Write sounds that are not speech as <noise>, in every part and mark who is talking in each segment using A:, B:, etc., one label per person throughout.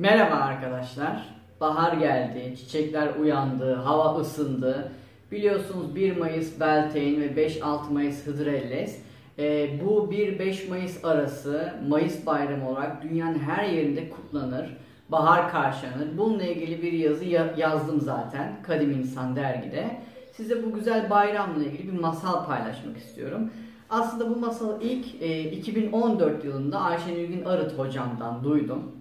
A: Merhaba arkadaşlar. Bahar geldi, çiçekler uyandı, hava ısındı. Biliyorsunuz 1 Mayıs Beltane ve 5-6 Mayıs Hıdrellez. Ee, bu 1-5 Mayıs arası Mayıs bayramı olarak dünyanın her yerinde kutlanır. Bahar karşılanır. Bununla ilgili bir yazı ya- yazdım zaten Kadim İnsan dergide. Size bu güzel bayramla ilgili bir masal paylaşmak istiyorum. Aslında bu masalı ilk e, 2014 yılında Ayşe Nilgün Arıt hocamdan duydum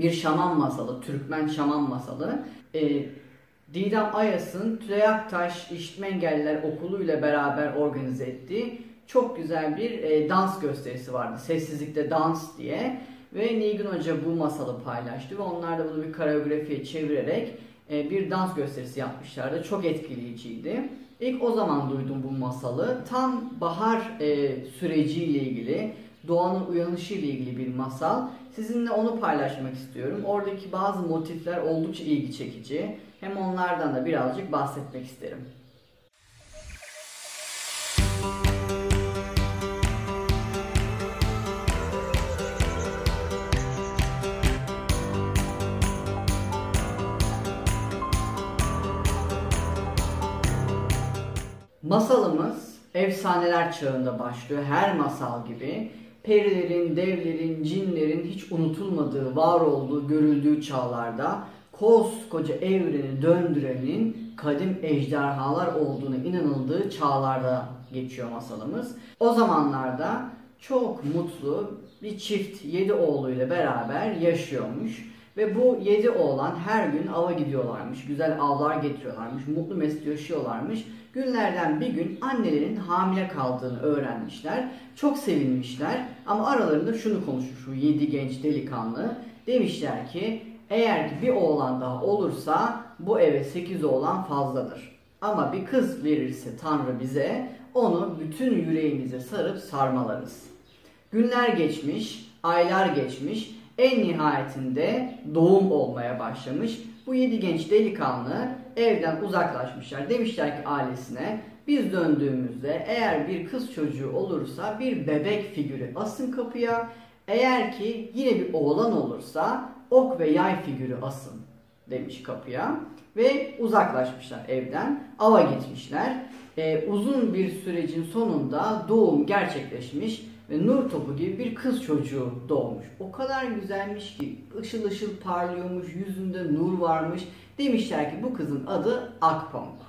A: bir şaman masalı, Türkmen şaman masalı. E, Didem Ayas'ın Tülay Aktaş İşitme Engelliler Okulu ile beraber organize ettiği çok güzel bir e, dans gösterisi vardı. Sessizlikte dans diye. Ve Nilgün Hoca bu masalı paylaştı ve onlar da bunu bir koreografiye çevirerek e, bir dans gösterisi yapmışlardı. Çok etkileyiciydi. İlk o zaman duydum bu masalı. Tam bahar e, süreciyle ilgili, doğanın uyanışı ile ilgili bir masal. Sizinle onu paylaşmak istiyorum. Oradaki bazı motifler oldukça ilgi çekici. Hem onlardan da birazcık bahsetmek isterim. Masalımız efsaneler çağında başlıyor. Her masal gibi perilerin, devlerin, cinlerin hiç unutulmadığı, var olduğu, görüldüğü çağlarda koskoca evreni döndürenin kadim ejderhalar olduğuna inanıldığı çağlarda geçiyor masalımız. O zamanlarda çok mutlu bir çift yedi oğluyla beraber yaşıyormuş. Ve bu yedi oğlan her gün ava gidiyorlarmış. Güzel avlar getiriyorlarmış. Mutlu mesut yaşıyorlarmış. Günlerden bir gün annelerin hamile kaldığını öğrenmişler. Çok sevinmişler. Ama aralarında şunu konuşmuş şu yedi genç delikanlı. Demişler ki eğer bir oğlan daha olursa bu eve sekiz oğlan fazladır. Ama bir kız verirse Tanrı bize onu bütün yüreğimize sarıp sarmalarız. Günler geçmiş, aylar geçmiş. En nihayetinde doğum olmaya başlamış. Bu yedi genç delikanlı evden uzaklaşmışlar. Demişler ki ailesine biz döndüğümüzde eğer bir kız çocuğu olursa bir bebek figürü asın kapıya. Eğer ki yine bir oğlan olursa ok ve yay figürü asın demiş kapıya. Ve uzaklaşmışlar evden. Ava gitmişler. Ee, uzun bir sürecin sonunda doğum gerçekleşmiş ve nur topu gibi bir kız çocuğu doğmuş. O kadar güzelmiş ki ışıl ışıl parlıyormuş, yüzünde nur varmış. Demişler ki bu kızın adı Akpamuk.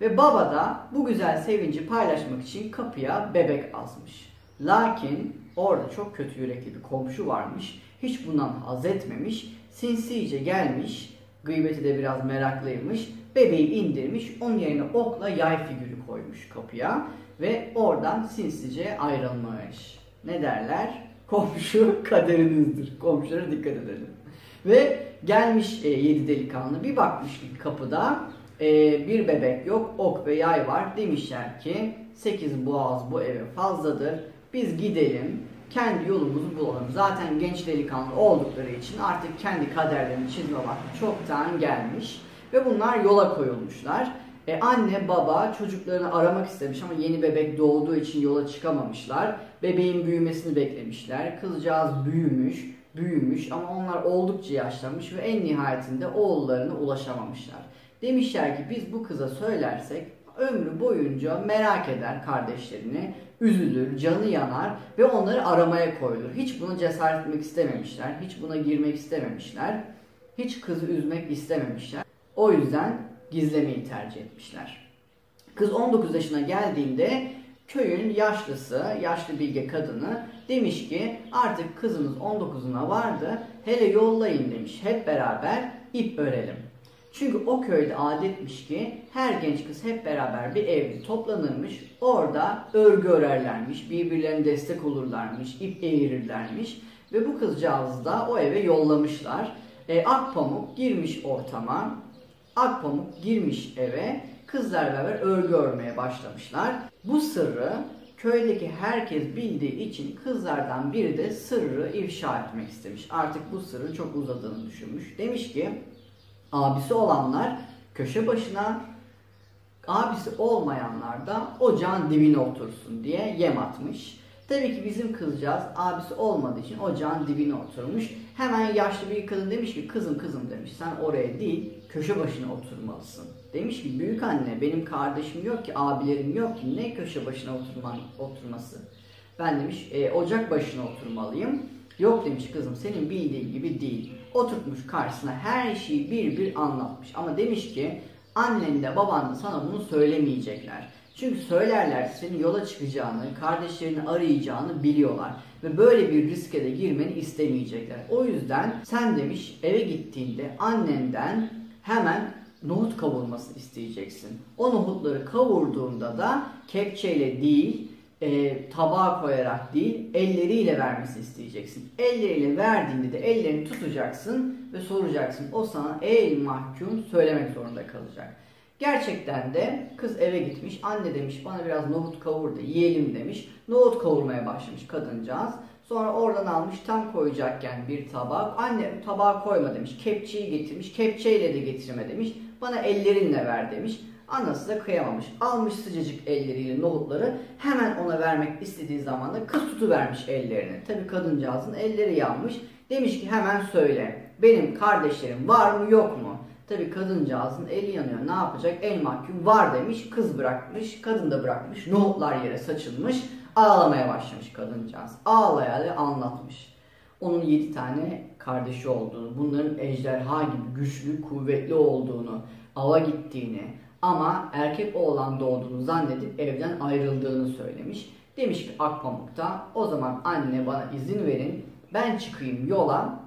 A: Ve baba da bu güzel sevinci paylaşmak için kapıya bebek asmış. Lakin orada çok kötü yürekli bir komşu varmış. Hiç bundan haz etmemiş. Sinsice gelmiş. Gıybeti de biraz meraklıymış. Bebeği indirmiş. Onun yerine okla yay figürü koymuş kapıya. Ve oradan sinsice ayrılmış. Ne derler? Komşu <laughs> kaderinizdir. Komşulara dikkat edelim. Ve gelmiş e, yedi delikanlı bir bakmış ki kapıda e, bir bebek yok, ok ve yay var. Demişler ki sekiz boğaz bu eve fazladır. Biz gidelim, kendi yolumuzu bulalım. Zaten genç delikanlı oldukları için artık kendi kaderlerini çizme vakti çoktan gelmiş. Ve bunlar yola koyulmuşlar. E, anne baba çocuklarını aramak istemiş ama yeni bebek doğduğu için yola çıkamamışlar. Bebeğin büyümesini beklemişler. Kızcağız büyümüş, büyümüş ama onlar oldukça yaşlanmış ve en nihayetinde oğullarına ulaşamamışlar. Demişler ki biz bu kıza söylersek ömrü boyunca merak eder kardeşlerini, üzülür, canı yanar ve onları aramaya koyulur. Hiç buna cesaret etmek istememişler, hiç buna girmek istememişler, hiç kızı üzmek istememişler. O yüzden gizlemeyi tercih etmişler. Kız 19 yaşına geldiğinde köyün yaşlısı, yaşlı bilge kadını demiş ki artık kızımız 19'una vardı, hele yollayın demiş, hep beraber ip örelim. Çünkü o köyde adetmiş ki her genç kız hep beraber bir evde toplanırmış. Orada örgü örerlermiş, birbirlerine destek olurlarmış, ip eğirirlermiş. Ve bu kızcağızı da o eve yollamışlar. E, Akpamuk girmiş ortama. Akpamuk girmiş eve. Kızlar beraber örgü örmeye başlamışlar. Bu sırrı köydeki herkes bildiği için kızlardan biri de sırrı ifşa etmek istemiş. Artık bu sırrın çok uzadığını düşünmüş. Demiş ki abisi olanlar köşe başına abisi olmayanlar da ocağın dibine otursun diye yem atmış. Tabii ki bizim kızcağız abisi olmadığı için ocağın dibine oturmuş. Hemen yaşlı bir kadın demiş ki kızım kızım demiş sen oraya değil köşe başına oturmalısın. Demiş ki büyük anne benim kardeşim yok ki abilerim yok ki ne köşe başına oturman, oturması. Ben demiş e, ocak başına oturmalıyım. Yok demiş kızım senin bildiğin gibi değil. Oturtmuş karşısına her şeyi bir bir anlatmış. Ama demiş ki annen de baban da sana bunu söylemeyecekler. Çünkü söylerler senin yola çıkacağını, kardeşlerini arayacağını biliyorlar. Ve böyle bir riske de girmeni istemeyecekler. O yüzden sen demiş eve gittiğinde annenden hemen nohut kavurmasını isteyeceksin. O nohutları kavurduğunda da kepçeyle değil, e, tabağa koyarak değil, elleriyle vermesi isteyeceksin. Elleriyle verdiğinde de ellerini tutacaksın ve soracaksın. O sana ey mahkum söylemek zorunda kalacak. Gerçekten de kız eve gitmiş. Anne demiş bana biraz nohut kavur da yiyelim demiş. Nohut kavurmaya başlamış kadıncağız. Sonra oradan almış tam koyacakken bir tabak. Anne tabağa koyma demiş. Kepçeyi getirmiş. Kepçeyle de getirme demiş. Bana ellerinle ver demiş. Anası da kıyamamış. Almış sıcacık elleriyle nohutları hemen ona vermek istediği zaman da kız tutuvermiş ellerini. Tabi kadıncağızın elleri yanmış. Demiş ki hemen söyle. Benim kardeşlerim var mı yok mu? Tabi kadıncağızın eli yanıyor. Ne yapacak? El mahkum var demiş. Kız bırakmış. Kadın da bırakmış. Nohutlar yere saçılmış. Ağlamaya başlamış kadıncağız. Ağlayalı anlatmış. Onun yedi tane kardeşi olduğunu, bunların ejderha gibi güçlü, kuvvetli olduğunu, ava gittiğini ama erkek oğlan doğduğunu zannedip evden ayrıldığını söylemiş. Demiş ki Akpamuk'ta o zaman anne bana izin verin ben çıkayım yola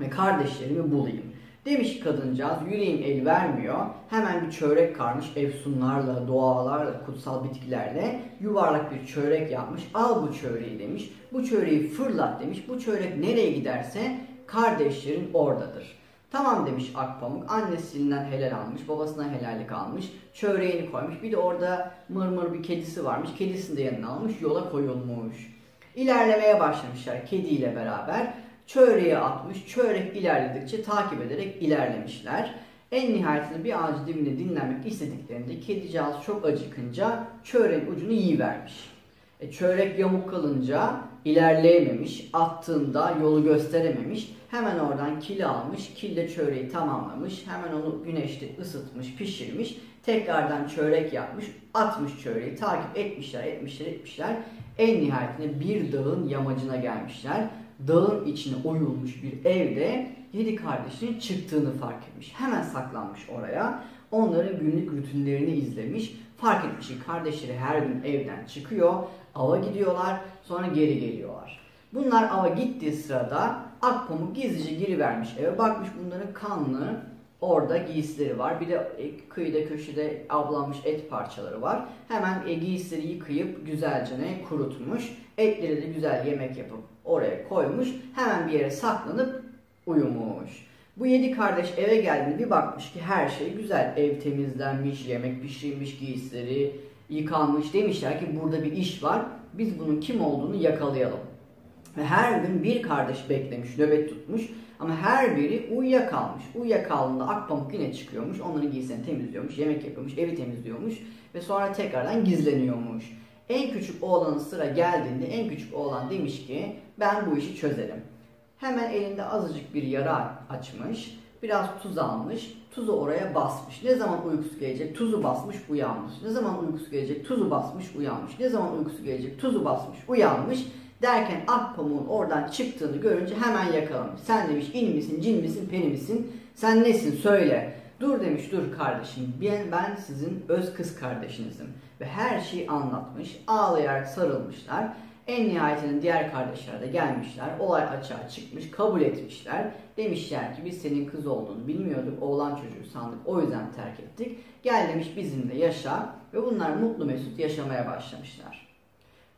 A: ve kardeşlerimi bulayım. Demiş kadıncağız yüreğim el vermiyor. Hemen bir çörek karmış efsunlarla, dualarla, kutsal bitkilerle yuvarlak bir çörek yapmış. Al bu çöreği demiş. Bu çöreği fırlat demiş. Bu çörek nereye giderse kardeşlerin oradadır. Tamam demiş Akpamuk. Annesinden helal almış, babasından helallik almış. Çöreğini koymuş. Bir de orada mırmır bir kedisi varmış. Kedisini de yanına almış. Yola koyulmuş. İlerlemeye başlamışlar kediyle beraber. Çöreği atmış. Çörek ilerledikçe takip ederek ilerlemişler. En nihayetinde bir ağacın dibinde dinlenmek istediklerinde kedicağız çok acıkınca çöreğin ucunu yiyivermiş. E, çörek yamuk kalınca ilerleyememiş, attığında yolu gösterememiş. Hemen oradan kili almış, kille çöreği tamamlamış. Hemen onu güneşte ısıtmış, pişirmiş. Tekrardan çörek yapmış, atmış çöreği, takip etmişler, etmişler, etmişler. En nihayetinde bir dağın yamacına gelmişler. Dağın içine oyulmuş bir evde yedi kardeşinin çıktığını fark etmiş. Hemen saklanmış oraya. Onların günlük rutinlerini izlemiş. Fark etmiş ki kardeşleri her gün evden çıkıyor, ava gidiyorlar, sonra geri geliyorlar. Bunlar ava gittiği sırada Akpamuk gizlice girivermiş eve. Bakmış bunların kanlı orada giysileri var. Bir de e, kıyıda köşede ablanmış et parçaları var. Hemen e, giysileri yıkayıp güzelce kurutmuş. Etleri de güzel yemek yapıp oraya koymuş. Hemen bir yere saklanıp uyumuş. Bu yedi kardeş eve geldiğinde bir bakmış ki her şey güzel. Ev temizlenmiş, yemek pişirilmiş, giysileri yıkanmış. Demişler ki burada bir iş var. Biz bunun kim olduğunu yakalayalım. Ve her gün bir kardeş beklemiş, nöbet tutmuş. Ama her biri uyuyakalmış. Uyuyakaldığında Akpamuk yine çıkıyormuş. Onların giysilerini temizliyormuş, yemek yapıyormuş, evi temizliyormuş. Ve sonra tekrardan gizleniyormuş. En küçük oğlanın sıra geldiğinde en küçük oğlan demiş ki ben bu işi çözerim. Hemen elinde azıcık bir yara açmış. Biraz tuz almış. Tuzu oraya basmış. Ne zaman uykusu gelecek? Tuzu basmış, uyanmış. Ne zaman uykusu gelecek? Tuzu basmış, uyanmış. Ne zaman uykusu gelecek? Tuzu basmış, uyanmış. Derken ak pamuğun oradan çıktığını görünce hemen yakalamış. Sen demiş in misin, cin misin, peri misin? Sen nesin söyle. Dur demiş dur kardeşim ben, ben sizin öz kız kardeşinizim. Ve her şeyi anlatmış. Ağlayarak sarılmışlar. En nihayetinde diğer kardeşler de gelmişler. Olay açığa çıkmış. Kabul etmişler. Demişler ki biz senin kız olduğunu bilmiyorduk. Oğlan çocuğu sandık. O yüzden terk ettik. Gel demiş bizimle yaşa. Ve bunlar mutlu mesut yaşamaya başlamışlar.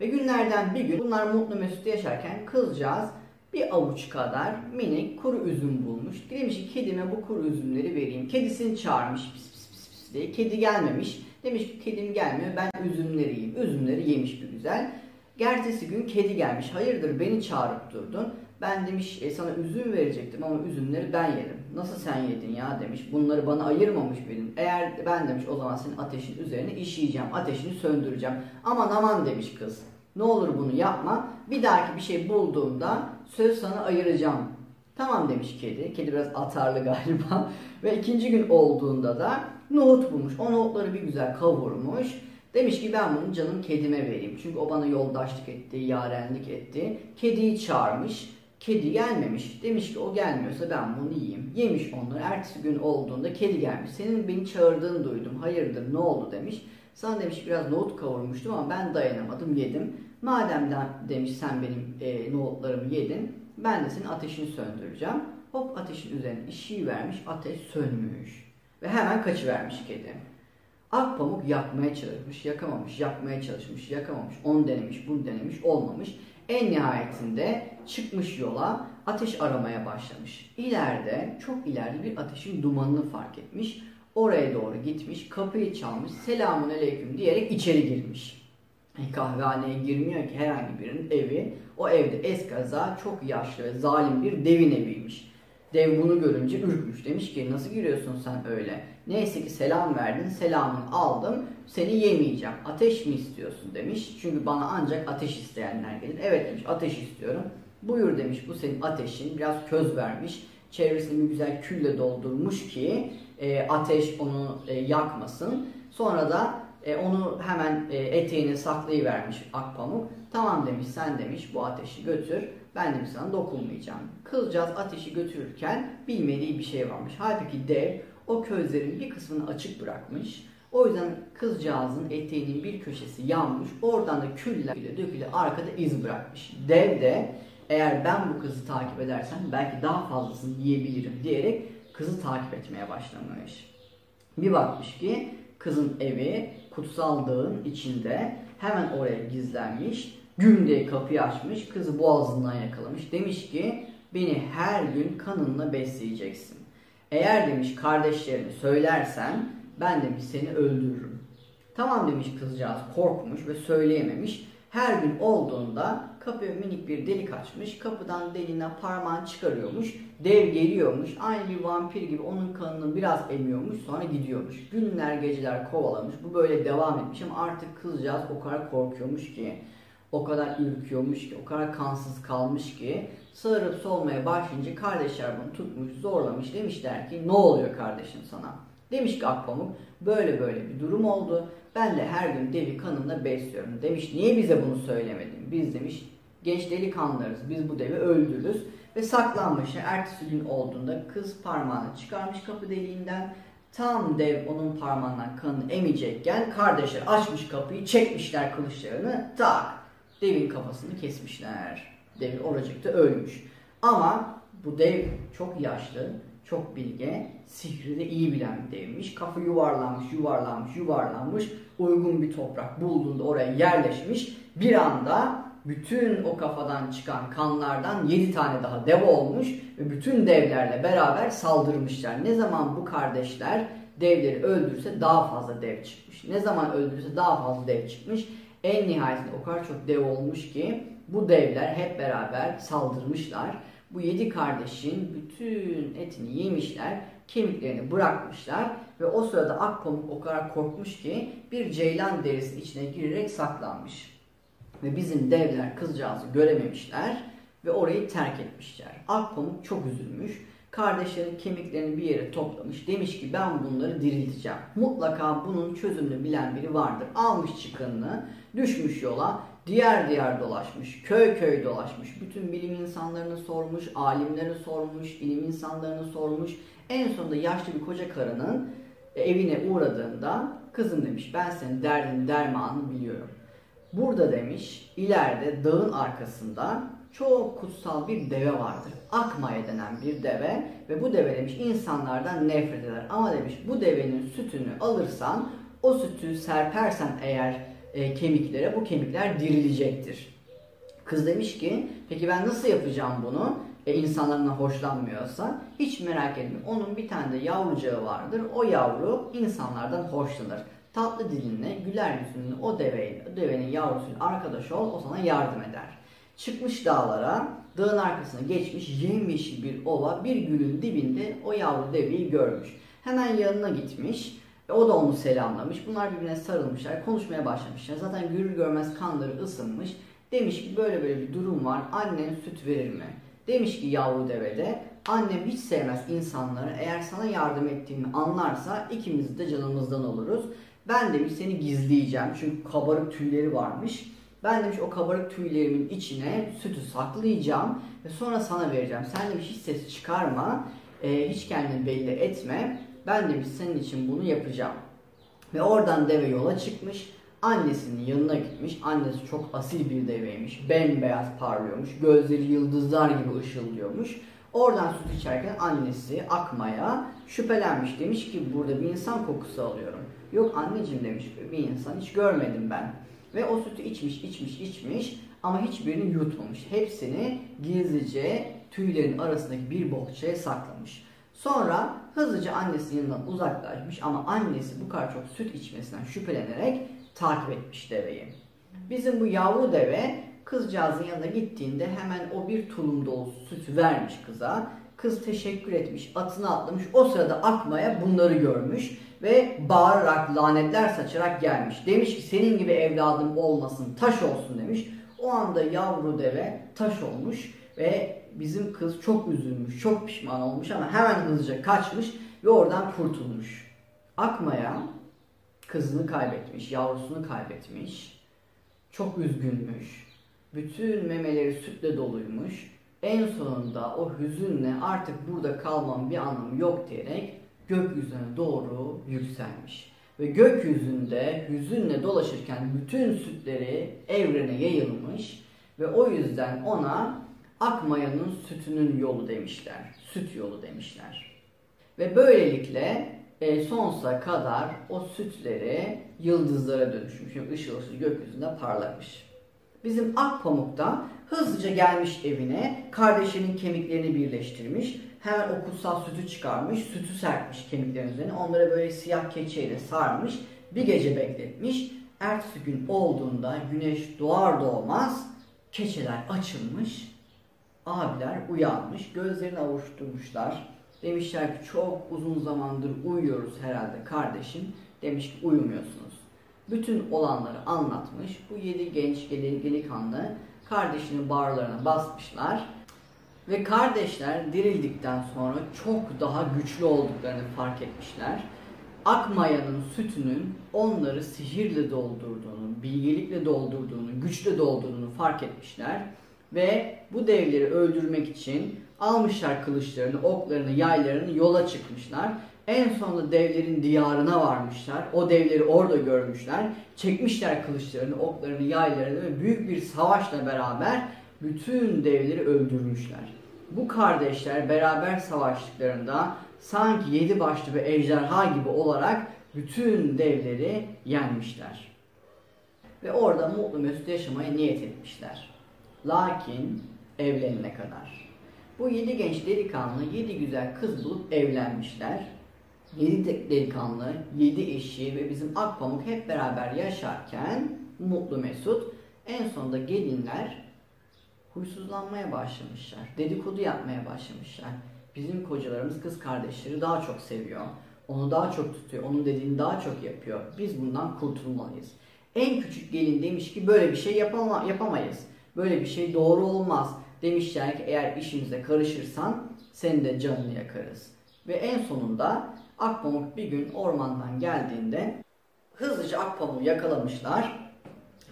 A: Ve günlerden bir gün bunlar mutlu mesut yaşarken kızcağız bir avuç kadar minik kuru üzüm bulmuş. Demiş ki kedime bu kuru üzümleri vereyim. Kedisini çağırmış pis pis pis pis diye. Kedi gelmemiş. Demiş ki kedim gelmiyor ben üzümleri yiyeyim. Üzümleri yemiş bir güzel. Gertesi gün kedi gelmiş. Hayırdır beni çağırıp durdun. Ben demiş e, sana üzüm verecektim ama üzümleri ben yedim. Nasıl sen yedin ya demiş. Bunları bana ayırmamış birin. Eğer ben demiş o zaman senin ateşin üzerine işeyeceğim. Ateşini söndüreceğim. Aman aman demiş kız. Ne olur bunu yapma. Bir dahaki bir şey bulduğumda söz sana ayıracağım. Tamam demiş kedi. Kedi biraz atarlı <laughs> galiba. Ve ikinci gün olduğunda da nohut bulmuş. O nohutları bir güzel kavurmuş. Demiş ki ben bunu canım kedime vereyim. Çünkü o bana yoldaşlık etti, yarenlik etti. Kediyi çağırmış. Kedi gelmemiş. Demiş ki o gelmiyorsa ben bunu yiyeyim. Yemiş onları. Ertesi gün olduğunda kedi gelmiş. Senin beni çağırdığını duydum. Hayırdır ne oldu demiş. Sana demiş biraz nohut kavurmuştum ama ben dayanamadım yedim. Madem demiş sen benim e, nohutlarımı yedin ben de senin ateşini söndüreceğim. Hop ateşin üzerine işi vermiş ateş sönmüş. Ve hemen kaçıvermiş kedi. Akpamuk yakmaya çalışmış, yakamamış, yakmaya çalışmış, yakamamış, onu denemiş, bunu denemiş, olmamış. En nihayetinde çıkmış yola ateş aramaya başlamış. İleride, çok ileride bir ateşin dumanını fark etmiş. Oraya doğru gitmiş, kapıyı çalmış, selamun aleyküm diyerek içeri girmiş. E, kahvehaneye girmiyor ki herhangi birinin evi. O evde eskaza çok yaşlı ve zalim bir devin eviymiş. Dev bunu görünce ürkmüş. Demiş ki nasıl giriyorsun sen öyle? Neyse ki selam verdin, selamını aldım, seni yemeyeceğim. Ateş mi istiyorsun demiş. Çünkü bana ancak ateş isteyenler gelir. Evet demiş ateş istiyorum. Buyur demiş bu senin ateşin. Biraz köz vermiş. Çevresini güzel külle doldurmuş ki e, ateş onu e, yakmasın. Sonra da e, onu hemen e, eteğine saklayıvermiş Akpamuk. Tamam demiş sen demiş bu ateşi götür. Ben demiş sana dokunmayacağım. Kızcağız ateşi götürürken bilmediği bir şey varmış. Halbuki dev o közlerin bir kısmını açık bırakmış. O yüzden kızcağızın eteğinin bir köşesi yanmış. Oradan da küller döküle arkada iz bırakmış. Dev de eğer ben bu kızı takip edersem belki daha fazlasını yiyebilirim diyerek kızı takip etmeye başlamış. Bir bakmış ki kızın evi kutsal dağın içinde hemen oraya gizlenmiş. Gün diye kapıyı açmış, kızı boğazından yakalamış. Demiş ki beni her gün kanınla besleyeceksin. Eğer demiş kardeşlerini söylersen ben demiş seni öldürürüm. Tamam demiş kızcağız korkmuş ve söyleyememiş. Her gün olduğunda kapıya minik bir delik açmış. Kapıdan deliğine parmağını çıkarıyormuş. Dev geliyormuş. Aynı bir vampir gibi onun kanını biraz emiyormuş. Sonra gidiyormuş. Günler geceler kovalamış. Bu böyle devam etmiş ama artık kızcağız o kadar korkuyormuş ki o kadar ürküyormuş ki, o kadar kansız kalmış ki sağırıp solmaya başlayınca kardeşler bunu tutmuş, zorlamış. Demişler ki ne oluyor kardeşim sana? Demiş ki Akpamuk böyle böyle bir durum oldu. Ben de her gün devi kanımla besliyorum. Demiş niye bize bunu söylemedin? Biz demiş genç delikanlılarız. Biz bu devi öldürürüz. Ve saklanmış. Ertesi gün olduğunda kız parmağını çıkarmış kapı deliğinden. Tam dev onun parmağından kanını emecekken kardeşler açmış kapıyı çekmişler kılıçlarını tak devin kafasını kesmişler. Dev oracıkta ölmüş. Ama bu dev çok yaşlı, çok bilge, sihri de iyi bilen bir devmiş. Kafa yuvarlanmış, yuvarlanmış, yuvarlanmış. Uygun bir toprak bulduğunda oraya yerleşmiş. Bir anda bütün o kafadan çıkan kanlardan 7 tane daha dev olmuş ve bütün devlerle beraber saldırmışlar. Ne zaman bu kardeşler devleri öldürse daha fazla dev çıkmış. Ne zaman öldürse daha fazla dev çıkmış. En nihayetinde o kadar çok dev olmuş ki bu devler hep beraber saldırmışlar. Bu yedi kardeşin bütün etini yemişler, kemiklerini bırakmışlar ve o sırada Akpamuk o kadar korkmuş ki bir ceylan derisi içine girerek saklanmış. Ve bizim devler kızcağızı görememişler ve orayı terk etmişler. Akpamuk çok üzülmüş. Kardeşlerin kemiklerini bir yere toplamış. Demiş ki ben bunları dirilteceğim. Mutlaka bunun çözümünü bilen biri vardır. Almış çıkınını, düşmüş yola, diğer diğer dolaşmış, köy köy dolaşmış. Bütün bilim insanlarını sormuş, alimleri sormuş, ilim insanlarını sormuş. En sonunda yaşlı bir koca karının evine uğradığında kızım demiş ben senin derdin dermanını biliyorum. Burada demiş ileride dağın arkasında çok kutsal bir deve vardır. Akmaya denen bir deve ve bu deve demiş insanlardan nefret eder. Ama demiş bu devenin sütünü alırsan o sütü serpersen eğer e, kemiklere bu kemikler dirilecektir. Kız demiş ki peki ben nasıl yapacağım bunu? E, insanlardan hoşlanmıyorsa hiç merak etme. Onun bir tane de yavrucağı vardır. O yavru insanlardan hoşlanır. Tatlı dilinle, güler yüzünle o deveyle, o devenin yavrusuyla arkadaş ol, o sana yardım eder. Çıkmış dağlara, dağın arkasına geçmiş yemyeşil bir ova, bir gülün dibinde o yavru deveyi görmüş. Hemen yanına gitmiş, Ve o da onu selamlamış. Bunlar birbirine sarılmışlar, konuşmaya başlamışlar. Zaten görür görmez kanları ısınmış. Demiş ki böyle böyle bir durum var. Annen süt verir mi? Demiş ki yavru devede annem hiç sevmez insanları. Eğer sana yardım ettiğimi anlarsa ikimiz de canımızdan oluruz. Ben demiş seni gizleyeceğim. Çünkü kabarık tüyleri varmış. Ben demiş o kabarık tüylerimin içine sütü saklayacağım ve sonra sana vereceğim. Sen demiş hiç ses çıkarma, e, hiç kendini belli etme. Ben demiş senin için bunu yapacağım. Ve oradan deve yola çıkmış. Annesinin yanına gitmiş. Annesi çok asil bir deveymiş. Bembeyaz parlıyormuş. Gözleri yıldızlar gibi ışıldıyormuş. Oradan süt içerken annesi Akma'ya şüphelenmiş. Demiş ki burada bir insan kokusu alıyorum. Yok anneciğim demiş bir insan hiç görmedim ben. Ve o sütü içmiş, içmiş, içmiş ama hiçbirini yutmamış. Hepsini gizlice tüylerin arasındaki bir bohçaya saklamış. Sonra hızlıca annesinin yanından uzaklaşmış ama annesi bu kadar çok süt içmesinden şüphelenerek takip etmiş deveyi. Bizim bu yavru deve kızcağızın yanına gittiğinde hemen o bir tulum dolusu sütü vermiş kıza. Kız teşekkür etmiş, atına atlamış. O sırada Akma'ya bunları görmüş ve bağırarak, lanetler saçarak gelmiş. Demiş ki senin gibi evladım olmasın, taş olsun demiş. O anda yavru deve taş olmuş ve bizim kız çok üzülmüş, çok pişman olmuş ama hemen hızlıca kaçmış ve oradan kurtulmuş. Akma'ya kızını kaybetmiş, yavrusunu kaybetmiş. Çok üzgünmüş. Bütün memeleri sütle doluymuş. En sonunda o hüzünle artık burada kalmam bir anlamı yok diyerek gökyüzüne doğru yükselmiş. Ve gökyüzünde hüzünle dolaşırken bütün sütleri evrene yayılmış ve o yüzden ona Akmaya'nın sütünün yolu demişler. Süt yolu demişler. Ve böylelikle e, sonsuza kadar o sütleri yıldızlara dönüşmüş. Yani ışıl ışıl gökyüzünde parlamış. Bizim Akpamuk da hızlıca gelmiş evine, kardeşinin kemiklerini birleştirmiş. Hemen o kutsal sütü çıkarmış, sütü serpmiş kemiklerin üzerine. Onları böyle siyah keçeyle sarmış, bir gece bekletmiş. Ertesi gün olduğunda güneş doğar doğmaz keçeler açılmış, abiler uyanmış, gözlerini avuşturmuşlar. Demişler ki çok uzun zamandır uyuyoruz herhalde kardeşim. Demiş ki uyumuyorsunuz. Bütün olanları anlatmış. Bu yedi genç delikanlı kardeşinin bağırlarına basmışlar. Ve kardeşler dirildikten sonra çok daha güçlü olduklarını fark etmişler. Akmaya'nın sütünün onları sihirle doldurduğunu, bilgelikle doldurduğunu, güçle doldurduğunu fark etmişler. Ve bu devleri öldürmek için almışlar kılıçlarını, oklarını, yaylarını yola çıkmışlar. En sonunda devlerin diyarına varmışlar. O devleri orada görmüşler. Çekmişler kılıçlarını, oklarını, yaylarını ve büyük bir savaşla beraber bütün devleri öldürmüşler. Bu kardeşler beraber savaştıklarında sanki yedi başlı bir ejderha gibi olarak bütün devleri yenmişler. Ve orada mutlu mesut yaşamaya niyet etmişler. Lakin evlenene kadar. Bu yedi genç delikanlı yedi güzel kız bulup evlenmişler. Yedi delikanlı, yedi eşi ve bizim Akpamuk hep beraber yaşarken mutlu mesut en sonunda gelinler huysuzlanmaya başlamışlar. Dedikodu yapmaya başlamışlar. Bizim kocalarımız kız kardeşleri daha çok seviyor. Onu daha çok tutuyor. Onun dediğini daha çok yapıyor. Biz bundan kurtulmalıyız. En küçük gelin demiş ki böyle bir şey yapama, yapamayız. Böyle bir şey doğru olmaz. Demişler ki eğer işimize karışırsan senin de canını yakarız. Ve en sonunda Akpamuk bir gün ormandan geldiğinde hızlıca Akpamuk'u yakalamışlar,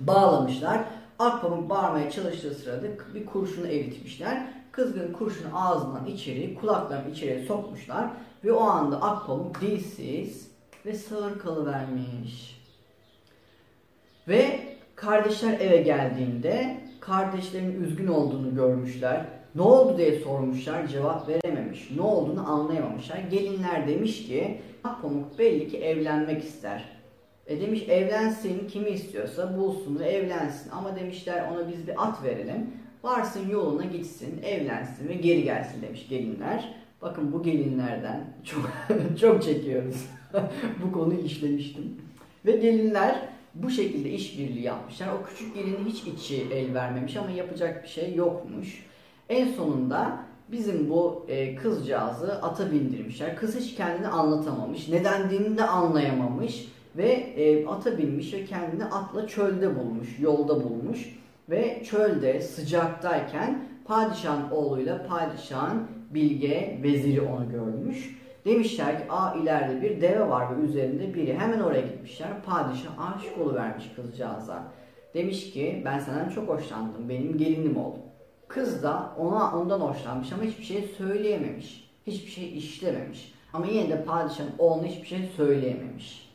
A: bağlamışlar. Akpamuk bağırmaya çalıştığı sırada bir kurşunu eritmişler. Kızgın kurşunu ağzından içeri, kulaklarını içeri sokmuşlar. Ve o anda Akpamuk dilsiz ve sağır kalıvermiş. Ve kardeşler eve geldiğinde kardeşlerinin üzgün olduğunu görmüşler. Ne oldu diye sormuşlar, cevap verememiş. Ne olduğunu anlayamamışlar. Gelinler demiş ki, Pamuk belli ki evlenmek ister. E demiş evlensin, kimi istiyorsa bulsun ve evlensin. Ama demişler ona biz bir at verelim. Varsın yoluna gitsin, evlensin ve geri gelsin demiş gelinler. Bakın bu gelinlerden çok <laughs> çok çekiyoruz. <laughs> bu konuyu işlemiştim. Ve gelinler bu şekilde işbirliği yapmışlar. O küçük gelinin hiç içi el vermemiş ama yapacak bir şey yokmuş. En sonunda bizim bu e, kızcağızı ata bindirmişler. Kız hiç kendini anlatamamış. Nedendiğini de anlayamamış. Ve e, ata binmiş ve kendini atla çölde bulmuş, yolda bulmuş. Ve çölde sıcaktayken padişahın oğluyla padişahın bilge veziri onu görmüş. Demişler ki aa ileride bir deve var ve üzerinde biri. Hemen oraya gitmişler. Padişah aşık oluvermiş kızcağıza. Demiş ki ben senden çok hoşlandım. Benim gelinim ol. Kız da ona ondan hoşlanmış ama hiçbir şey söyleyememiş. Hiçbir şey işlememiş. Ama yine de padişahın oğluna hiçbir şey söyleyememiş.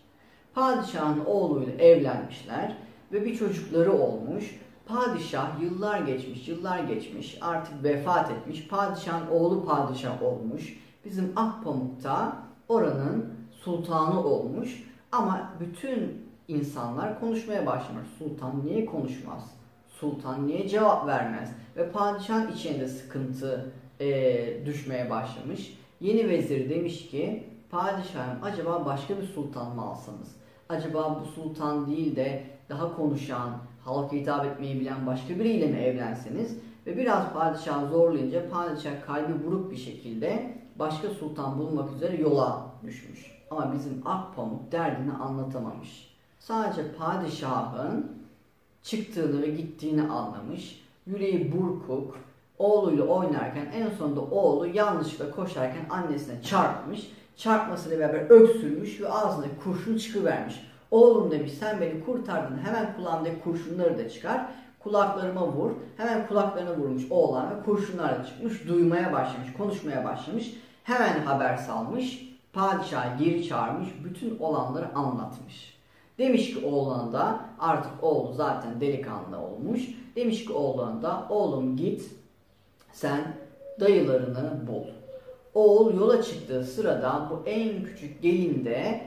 A: Padişahın oğluyla evlenmişler ve bir çocukları olmuş. Padişah yıllar geçmiş, yıllar geçmiş, artık vefat etmiş. Padişahın oğlu padişah olmuş. Bizim Akpamuk'ta oranın sultanı olmuş. Ama bütün insanlar konuşmaya başlamış. Sultan niye konuşmaz? Sultan niye cevap vermez? Ve padişahın içinde sıkıntı e, düşmeye başlamış. Yeni vezir demiş ki padişahım acaba başka bir sultan mı alsanız? Acaba bu sultan değil de daha konuşan, halka hitap etmeyi bilen başka biriyle mi evlenseniz? Ve biraz padişah zorlayınca padişah kalbi buruk bir şekilde başka sultan bulmak üzere yola düşmüş. Ama bizim Akpamuk derdini anlatamamış. Sadece padişahın çıktığını ve gittiğini anlamış. Yüreği burkuk, oğluyla oynarken en sonunda oğlu yanlışlıkla koşarken annesine çarpmış. Çarpmasıyla beraber öksürmüş ve ağzına kurşun çıkıvermiş. Oğlum demiş sen beni kurtardın hemen kulağımdaki kurşunları da çıkar. Kulaklarıma vur. Hemen kulaklarına vurmuş oğlan ve kurşunlar da çıkmış. Duymaya başlamış, konuşmaya başlamış. Hemen haber salmış. Padişah geri çağırmış. Bütün olanları anlatmış. Demiş ki oğlana da artık oğlu zaten delikanlı olmuş. Demiş ki oğlana da oğlum git sen dayılarını bul. Oğul yola çıktığı sırada bu en küçük gelin de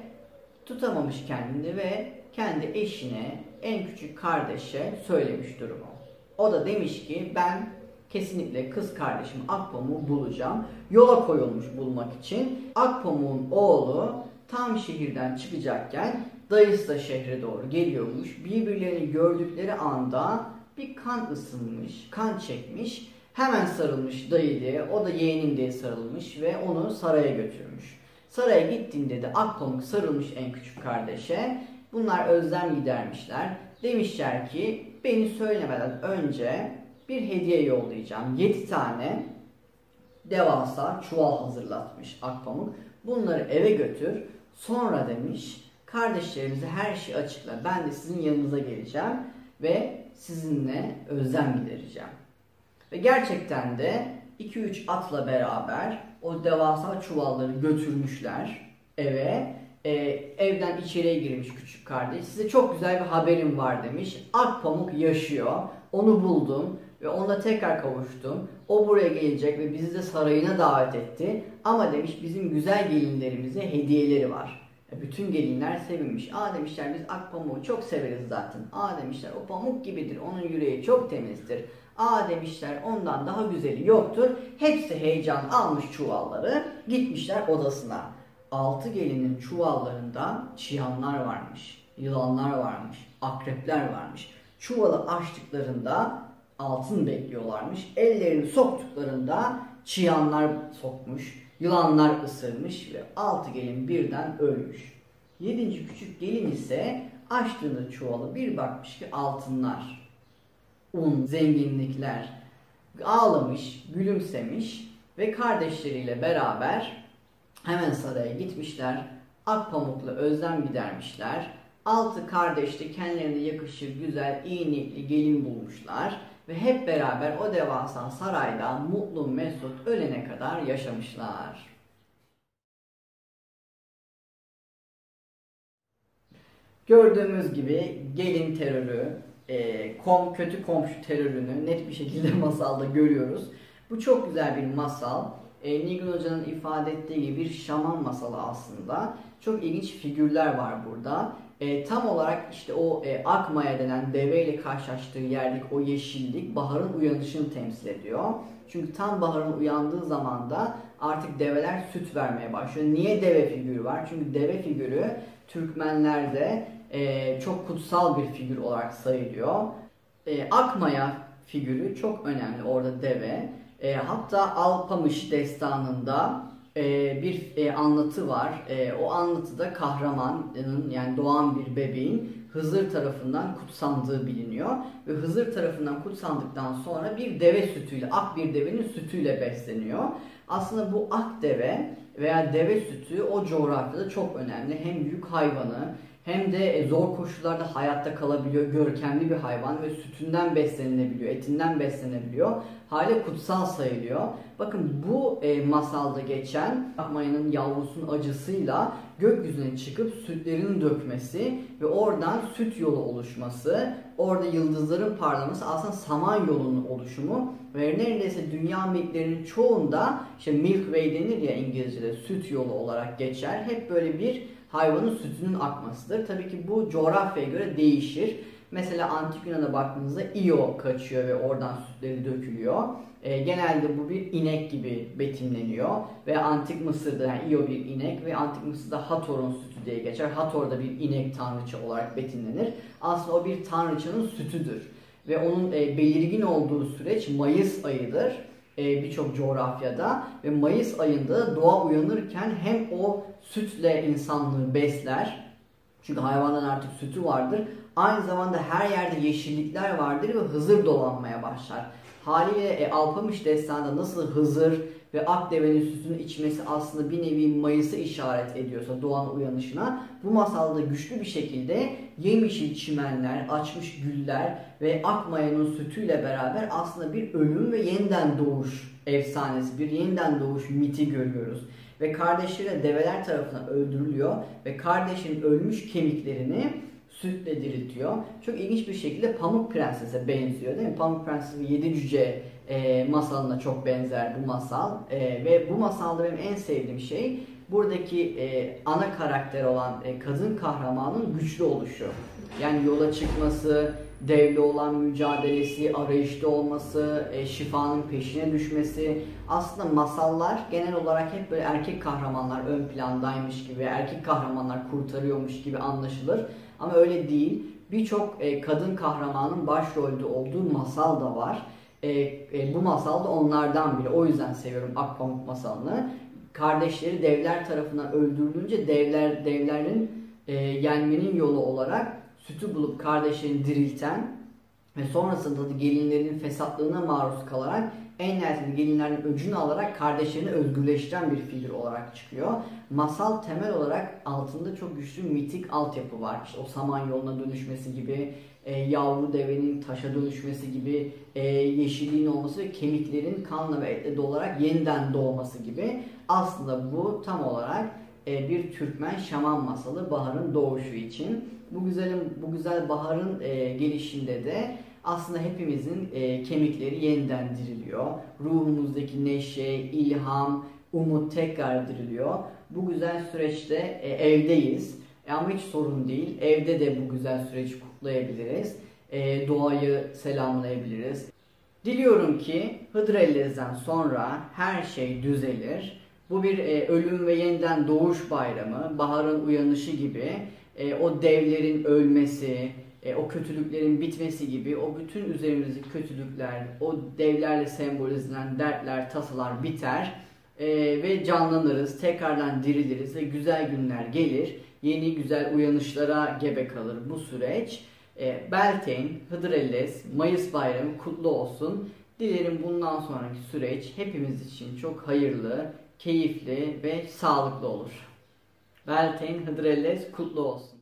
A: tutamamış kendini ve kendi eşine, en küçük kardeşe söylemiş durumu. O da demiş ki ben kesinlikle kız kardeşim Akpamuk'u bulacağım. Yola koyulmuş bulmak için. Akpamuk'un oğlu tam şehirden çıkacakken dayısı da şehre doğru geliyormuş. Birbirlerini gördükleri anda bir kan ısınmış, kan çekmiş. Hemen sarılmış dayı diye, o da yeğenim diye sarılmış ve onu saraya götürmüş. Saraya gittiğinde de Akpamuk sarılmış en küçük kardeşe. Bunlar özlem gidermişler. Demişler ki beni söylemeden önce bir hediye yollayacağım. 7 tane devasa çuval hazırlatmış Akpamuk. Bunları eve götür. Sonra demiş kardeşlerimize her şeyi açıkla. Ben de sizin yanınıza geleceğim ve sizinle özlem gidereceğim. Ve gerçekten de 2-3 atla beraber o devasa çuvalları götürmüşler eve. Ee, evden içeriye girmiş küçük kardeş. Size çok güzel bir haberim var demiş. Akpamuk yaşıyor. Onu buldum ve onunla tekrar kavuştum. O buraya gelecek ve bizi de sarayına davet etti. Ama demiş bizim güzel gelinlerimize hediyeleri var. E, bütün gelinler sevinmiş. Aa demişler biz Akpamuk'u çok severiz zaten. Aa demişler o pamuk gibidir. Onun yüreği çok temizdir. Aa demişler ondan daha güzeli yoktur. Hepsi heyecan almış çuvalları. Gitmişler odasına. Altı gelinin çuvallarında çıyanlar varmış. Yılanlar varmış. Akrepler varmış. Çuvalı açtıklarında altın bekliyorlarmış. Ellerini soktuklarında çıyanlar sokmuş. Yılanlar ısırmış ve altı gelin birden ölmüş. Yedinci küçük gelin ise açtığında çuvalı bir bakmış ki altınlar, un, zenginlikler ağlamış, gülümsemiş ve kardeşleriyle beraber hemen saraya gitmişler. Akpamuk'la özlem gidermişler. Altı kardeş de kendilerine yakışır güzel, iyi niyetli gelin bulmuşlar. Ve hep beraber o devasa sarayda mutlu mesut ölene kadar yaşamışlar. Gördüğümüz gibi gelin terörü, e, kom kötü komşu terörünü net bir şekilde <laughs> masalda görüyoruz. Bu çok güzel bir masal. E, Nilgün Hoca'nın ifade ettiği gibi bir şaman masalı aslında. Çok ilginç figürler var burada. E, tam olarak işte o e, Akmaya denen deveyle karşılaştığı yerdeki o yeşillik baharın uyanışını temsil ediyor. Çünkü tam baharın uyandığı zaman da artık develer süt vermeye başlıyor. Niye deve figürü var? Çünkü deve figürü Türkmenlerde e, çok kutsal bir figür olarak sayılıyor. E, Akmaya figürü çok önemli orada deve. E, hatta Alpamış destanında e, bir e, anlatı var. E, o anlatıda kahramanın yani doğan bir bebeğin Hızır tarafından kutsandığı biliniyor. Ve Hızır tarafından kutsandıktan sonra bir deve sütüyle, ak bir devenin sütüyle besleniyor. Aslında bu ak deve veya deve sütü o coğrafyada çok önemli. Hem büyük hayvanı hem de e, zor koşullarda hayatta kalabiliyor. Görkemli bir hayvan ve sütünden beslenilebiliyor, etinden beslenebiliyor. Hale kutsal sayılıyor. Bakın bu e, masalda geçen Akmaya'nın yavrusunun acısıyla gökyüzüne çıkıp sütlerini dökmesi ve oradan süt yolu oluşması, orada yıldızların parlaması aslında saman yolunun oluşumu ve neredeyse dünya mitlerinin çoğunda işte Milk Way denir ya İngilizce'de süt yolu olarak geçer. Hep böyle bir hayvanın sütünün akmasıdır. Tabii ki bu coğrafyaya göre değişir. Mesela Antik Yunan'a baktığınızda Io kaçıyor ve oradan sütleri dökülüyor. E, genelde bu bir inek gibi betimleniyor. Ve Antik Mısır'da yani Io bir inek ve Antik Mısır'da Hathor'un sütü diye geçer. Hathor da bir inek tanrıça olarak betimlenir. Aslında o bir tanrıçanın sütüdür. Ve onun e, belirgin olduğu süreç Mayıs ayıdır e, birçok coğrafyada ve Mayıs ayında doğa uyanırken hem o sütle insanlığı besler çünkü hayvandan artık sütü vardır. Aynı zamanda her yerde yeşillikler vardır ve Hızır dolanmaya başlar. Haliyle e, Alpamış destanında nasıl Hızır ve Akdeve'nin sütünü içmesi aslında bir nevi Mayıs'ı işaret ediyorsa doğanın uyanışına bu masalda güçlü bir şekilde yemyeşil çimenler, açmış güller ve Akmaya'nın sütüyle beraber aslında bir ölüm ve yeniden doğuş efsanesi, bir yeniden doğuş miti görüyoruz. Ve kardeşleri develer tarafından öldürülüyor ve kardeşinin ölmüş kemiklerini sütle diriltiyor. Çok ilginç bir şekilde Pamuk Prenses'e benziyor değil mi? Pamuk Prenses ve Yedi Cüce e, masalına çok benzer bu masal. E, ve bu masalda benim en sevdiğim şey buradaki e, ana karakter olan e, kadın kahramanın güçlü oluşu. Yani yola çıkması, devle olan mücadelesi, arayışta olması, e, şifanın peşine düşmesi. Aslında masallar genel olarak hep böyle erkek kahramanlar ön plandaymış gibi, erkek kahramanlar kurtarıyormuş gibi anlaşılır. Ama öyle değil. Birçok e, kadın kahramanın başrolde olduğu masal da var. E, e, bu masal da onlardan biri. O yüzden seviyorum Akpamuk masalını. Kardeşleri devler tarafından öldürülünce devler devlerin e, yenmenin yolu olarak sütü bulup kardeşlerini dirilten ve sonrasında da gelinlerin fesatlığına maruz kalarak en nihayetinde gelinlerin öcünü alarak kardeşlerini özgürleştiren bir figür olarak çıkıyor. Masal temel olarak altında çok güçlü mitik altyapı var. İşte o saman yoluna dönüşmesi gibi, e, yavru devenin taşa dönüşmesi gibi, e, yeşilliğin olması ve kemiklerin kanla ve etle dolarak yeniden doğması gibi. Aslında bu tam olarak e, bir Türkmen şaman masalı baharın doğuşu için. Bu güzelim bu güzel baharın e, gelişinde de aslında hepimizin e, kemikleri yeniden diriliyor. Ruhumuzdaki neşe, ilham, umut tekrar diriliyor. Bu güzel süreçte e, evdeyiz. E, ama hiç sorun değil. Evde de bu güzel süreci kutlayabiliriz. E, doğayı selamlayabiliriz. Diliyorum ki Hıdrellez'den sonra her şey düzelir. Bu bir e, ölüm ve yeniden doğuş bayramı, baharın uyanışı gibi e, o devlerin ölmesi, e, o kötülüklerin bitmesi gibi o bütün üzerimizdeki kötülükler, o devlerle sembolize edilen dertler, tasalar biter e, ve canlanırız, tekrardan diriliriz ve güzel günler gelir. Yeni güzel uyanışlara gebe kalır bu süreç. E, Beltane, Hıdrellez, Mayıs bayramı kutlu olsun. Dilerim bundan sonraki süreç hepimiz için çok hayırlı, keyifli ve sağlıklı olur. Beltane Hıdrellez kutlu olsun.